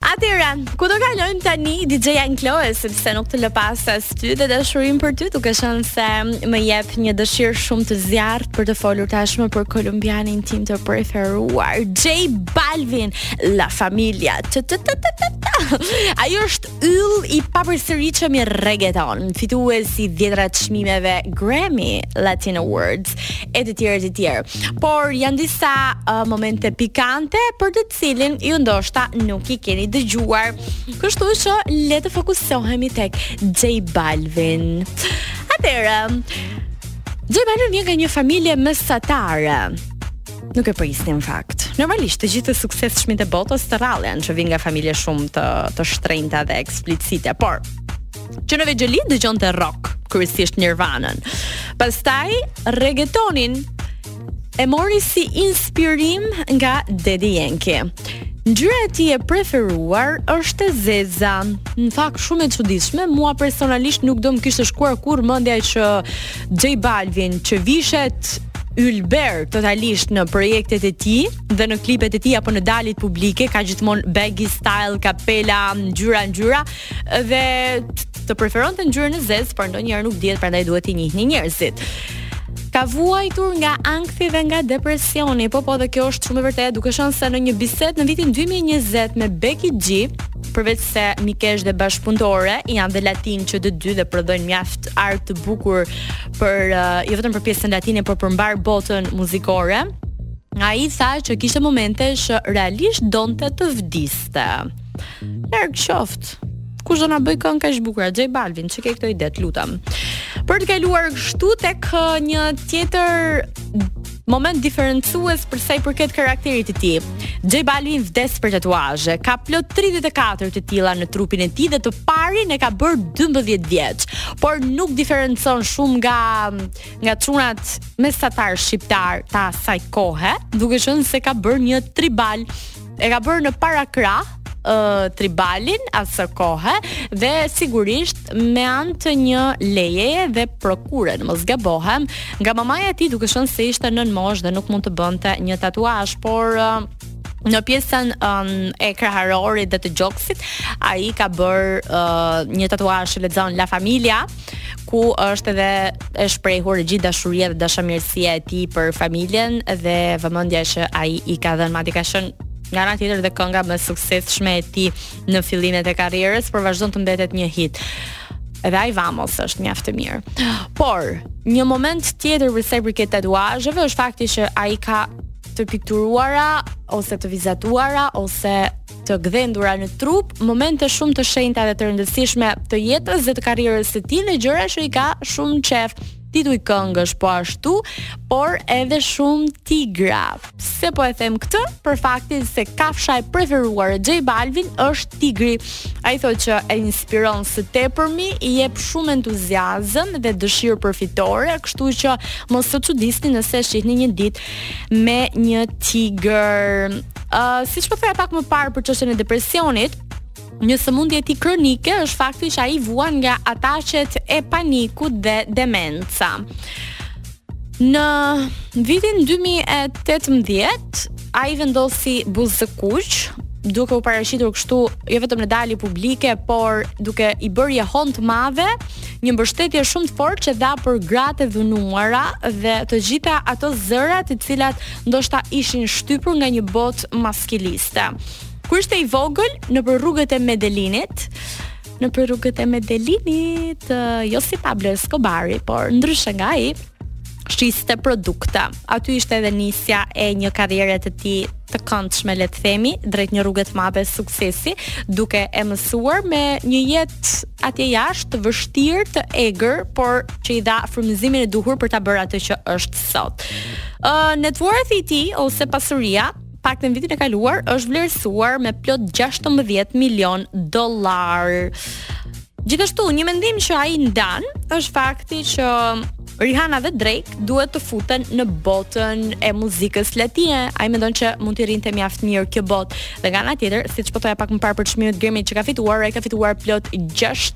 Atëra, ku do kalojmë tani DJ Ankloe sepse nuk të lë pas as ty dhe dashurinë për ty, duke qenë se më jep një dëshirë shumë të zjarrtë për të folur tashmë për kolumbianin tim të preferuar, J Balvin, La Familia. Ai është yll i papërsëritshëm i reggaeton, fitues i dhjetra çmimeve Grammy Latin Awards. e të tjerë e të tjerë. Por janë disa uh, momente pikante për të cilin ju ndoshta nuk i keni dëgjuar. Kështu që le të fokusohemi tek J Balvin. Atëherë, J Balvin vjen nga një familje mesatare. Nuk e prisnim në fakt. Normalisht të gjithë të suksesshmit e botës të rrallë janë që vijnë nga familje shumë të të shtrenjta dhe eksplicite, por që në vegjëli dëgjonte rock, kryesisht Nirvana. Pastaj reggaetonin e mori si inspirim nga Daddy Yankee. Ngjyra e tij e preferuar është e zeza. Në fakt shumë e çuditshme, mua personalisht nuk do më kishte shkuar kurrë mendja që J Balvin që vishet ylber totalisht në projektet e tij dhe në klipet e tij apo në daljet publike ka gjithmonë baggy style, kapela, ngjyra ngjyra, Dhe të preferonte ngjyrën e zezë, por ndonjëherë nuk dihet, prandaj duhet t'i njihni njerëzit. Ka vuajtur nga ankthi dhe nga depresioni. Po po, dhe kjo është shumë e vërtetë, duke qenë se në një bisedë në vitin 2020 me Becky G, përveç se mikeshë dhe bashkëpunëtore, janë dhe latinë që të dy dhe prodhojnë mjaft art të bukur për uh, jo vetëm për pjesën latine, por për mbarë botën muzikore. Ai tha që kishte momente që realisht donte të vdiste. Larg qoftë. Kush do na bëjë këngë kaq të bukura? J Balvin, ç'i ke këto ide, të lutem. Për të kaluar kështu tek uh, një tjetër moment diferencues për sa i përket karakterit të tij. J Balvin vdes për tatuazhe. Ka plot 34 të tilla në trupin e tij dhe të parin e ka bërë 12 vjeç, por nuk diferencon shumë nga nga çunat mesatarë shqiptarë të asaj kohe, duke qenë se ka bërë një tribal e ka bërë në parakrah tribalin asokohe dhe sigurisht me anë të një lejeje dhe prokure, në mos gabohem, nga mamaja e tij duke qenë se ishte nën moshë dhe nuk mund të bënte një tatuazh, por uh, në pjesën um, e kraharorit dhe të gjoksit, ai ka bërë uh, një tatuazh që lexon La Familia, ku është edhe e shprehur e gjithë dashuria dhe dashamirësia e tij për familjen dhe vëmendja që ai i ka dhënë madje ka qenë nga ana tjetër dhe kënga më e suksesshme e tij në fillimet e karrierës, por vazhdon të mbetet një hit. Edhe Ay Vamos është mjaft e mirë. Por, një moment tjetër për sa i përket tatuazheve është fakti që ai ka të pikturuara ose të vizatuara ose të gdhendura në trup, momente shumë të shenjta dhe të rëndësishme të jetës dhe të karrierës së tij dhe gjëra që i ka shumë qejf, tituj këngësh po ashtu, por edhe shumë tigra. Se po e them këtë, për faktin se kafsha e preferuar e J Balvin është tigri. Ai thotë që e inspiron së tepërmi, i jep shumë entuziazëm dhe dëshirë për fitore, kështu që mos u çudisni nëse shihni një ditë me një tigër. Ë, uh, siç po thoja pak më parë për çështjen e depresionit, një sëmundje e tij kronike është fakti që ai vuan nga ataket e panikut dhe demenca. Në vitin 2018, ai vendosi buzëkuq, duke u paraqitur kështu jo vetëm në dalje publike, por duke i bërë jehonë të madhe, një mbështetje shumë të fortë që dha për gratë e dhunuara dhe të gjitha ato zëra të cilat ndoshta ishin shtypur nga një botë maskiliste. Kur ishte i vogël nëpër rrugët e Medelinit, nëpër rrugët e Medelinit, jo si Pablo Escobari, por ndryshe nga ai, shiste produkte. Aty ishte edhe nisja e një karriere të tij të këndshme le të themi drejt një rruge të madhe suksesi, duke e mësuar me një jetë atje jashtë të vështirë, të egër, por që i dha frymëzimin e duhur për ta bërë atë që është sot. Ë uh, net worth i tij ose pasuria fakt në vitin e kaluar është vlerësuar me plot 16 milion dollarë. Gjithashtu, një mendim që ai ndan është fakti që Rihanna dhe Drake duhet të futen në botën e muzikës latine. Ai mendon që mund t'i rrinte mjaft mirë kjo botë. Dhe nga ana tjetër, siç po thoja pak më parë për çmimet Grammy që ka fituar, ai ka fituar plot 6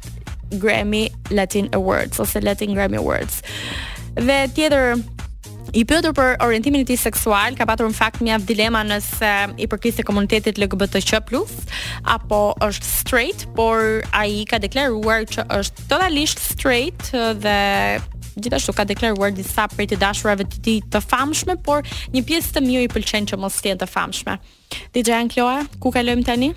Grammy Latin Awards ose Latin Grammy Awards. Dhe tjetër, i pyetur për orientimin e tij seksual, ka patur në fakt mjaft dilema nëse i përkiste komunitetit LGBTQ+ apo është straight, por ai ka deklaruar që është Totalisht straight dhe gjithashtu ka deklaruar disa prej të dashurave të tij të famshme, por një pjesë të mirë i pëlqen që mos të jenë të famshme. DJ Ankloa, ku kalojmë tani?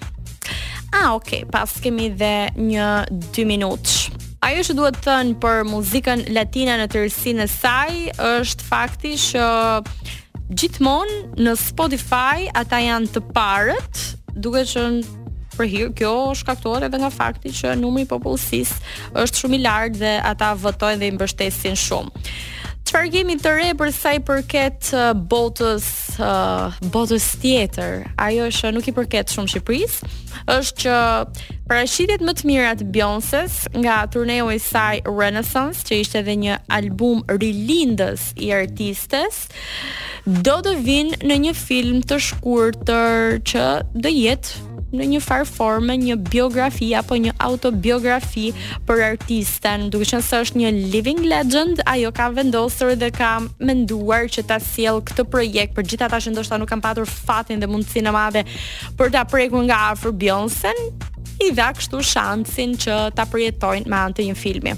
Ah, ok, paskemi dhe një 2 minutësh. Ajo që duhet të thënë për muzikën latina në tërësinë e saj është fakti që gjithmonë në Spotify ata janë të parët, duke qenë për hir. Kjo shkaktohet edhe nga fakti që numri i popullsisë është shumë i lartë dhe ata votojnë dhe i mbështesin shumë. Çfarë kemi të re për sa i përket uh, botës uh, botës tjetër? Ajo që nuk i përket shumë Shqipërisë është që paraqitjet më të mira të Beyoncé nga turneu i saj Renaissance, që ishte edhe një album rilindës i artistes, Do të vijnë në një film të shkurtër që do jetë në një farë forme një biografi apo një autobiografi për artisten, duke qenë se është një living legend, ajo ka vendosur dhe ka menduar që ta sjellë këtë projekt për gjithë ata që ndoshta nuk kanë patur fatin dhe mundësinë e madhe për ta prekur nga afër Beyoncén, i dha kështu shansin që ta përjetojnë me anë të një filmi.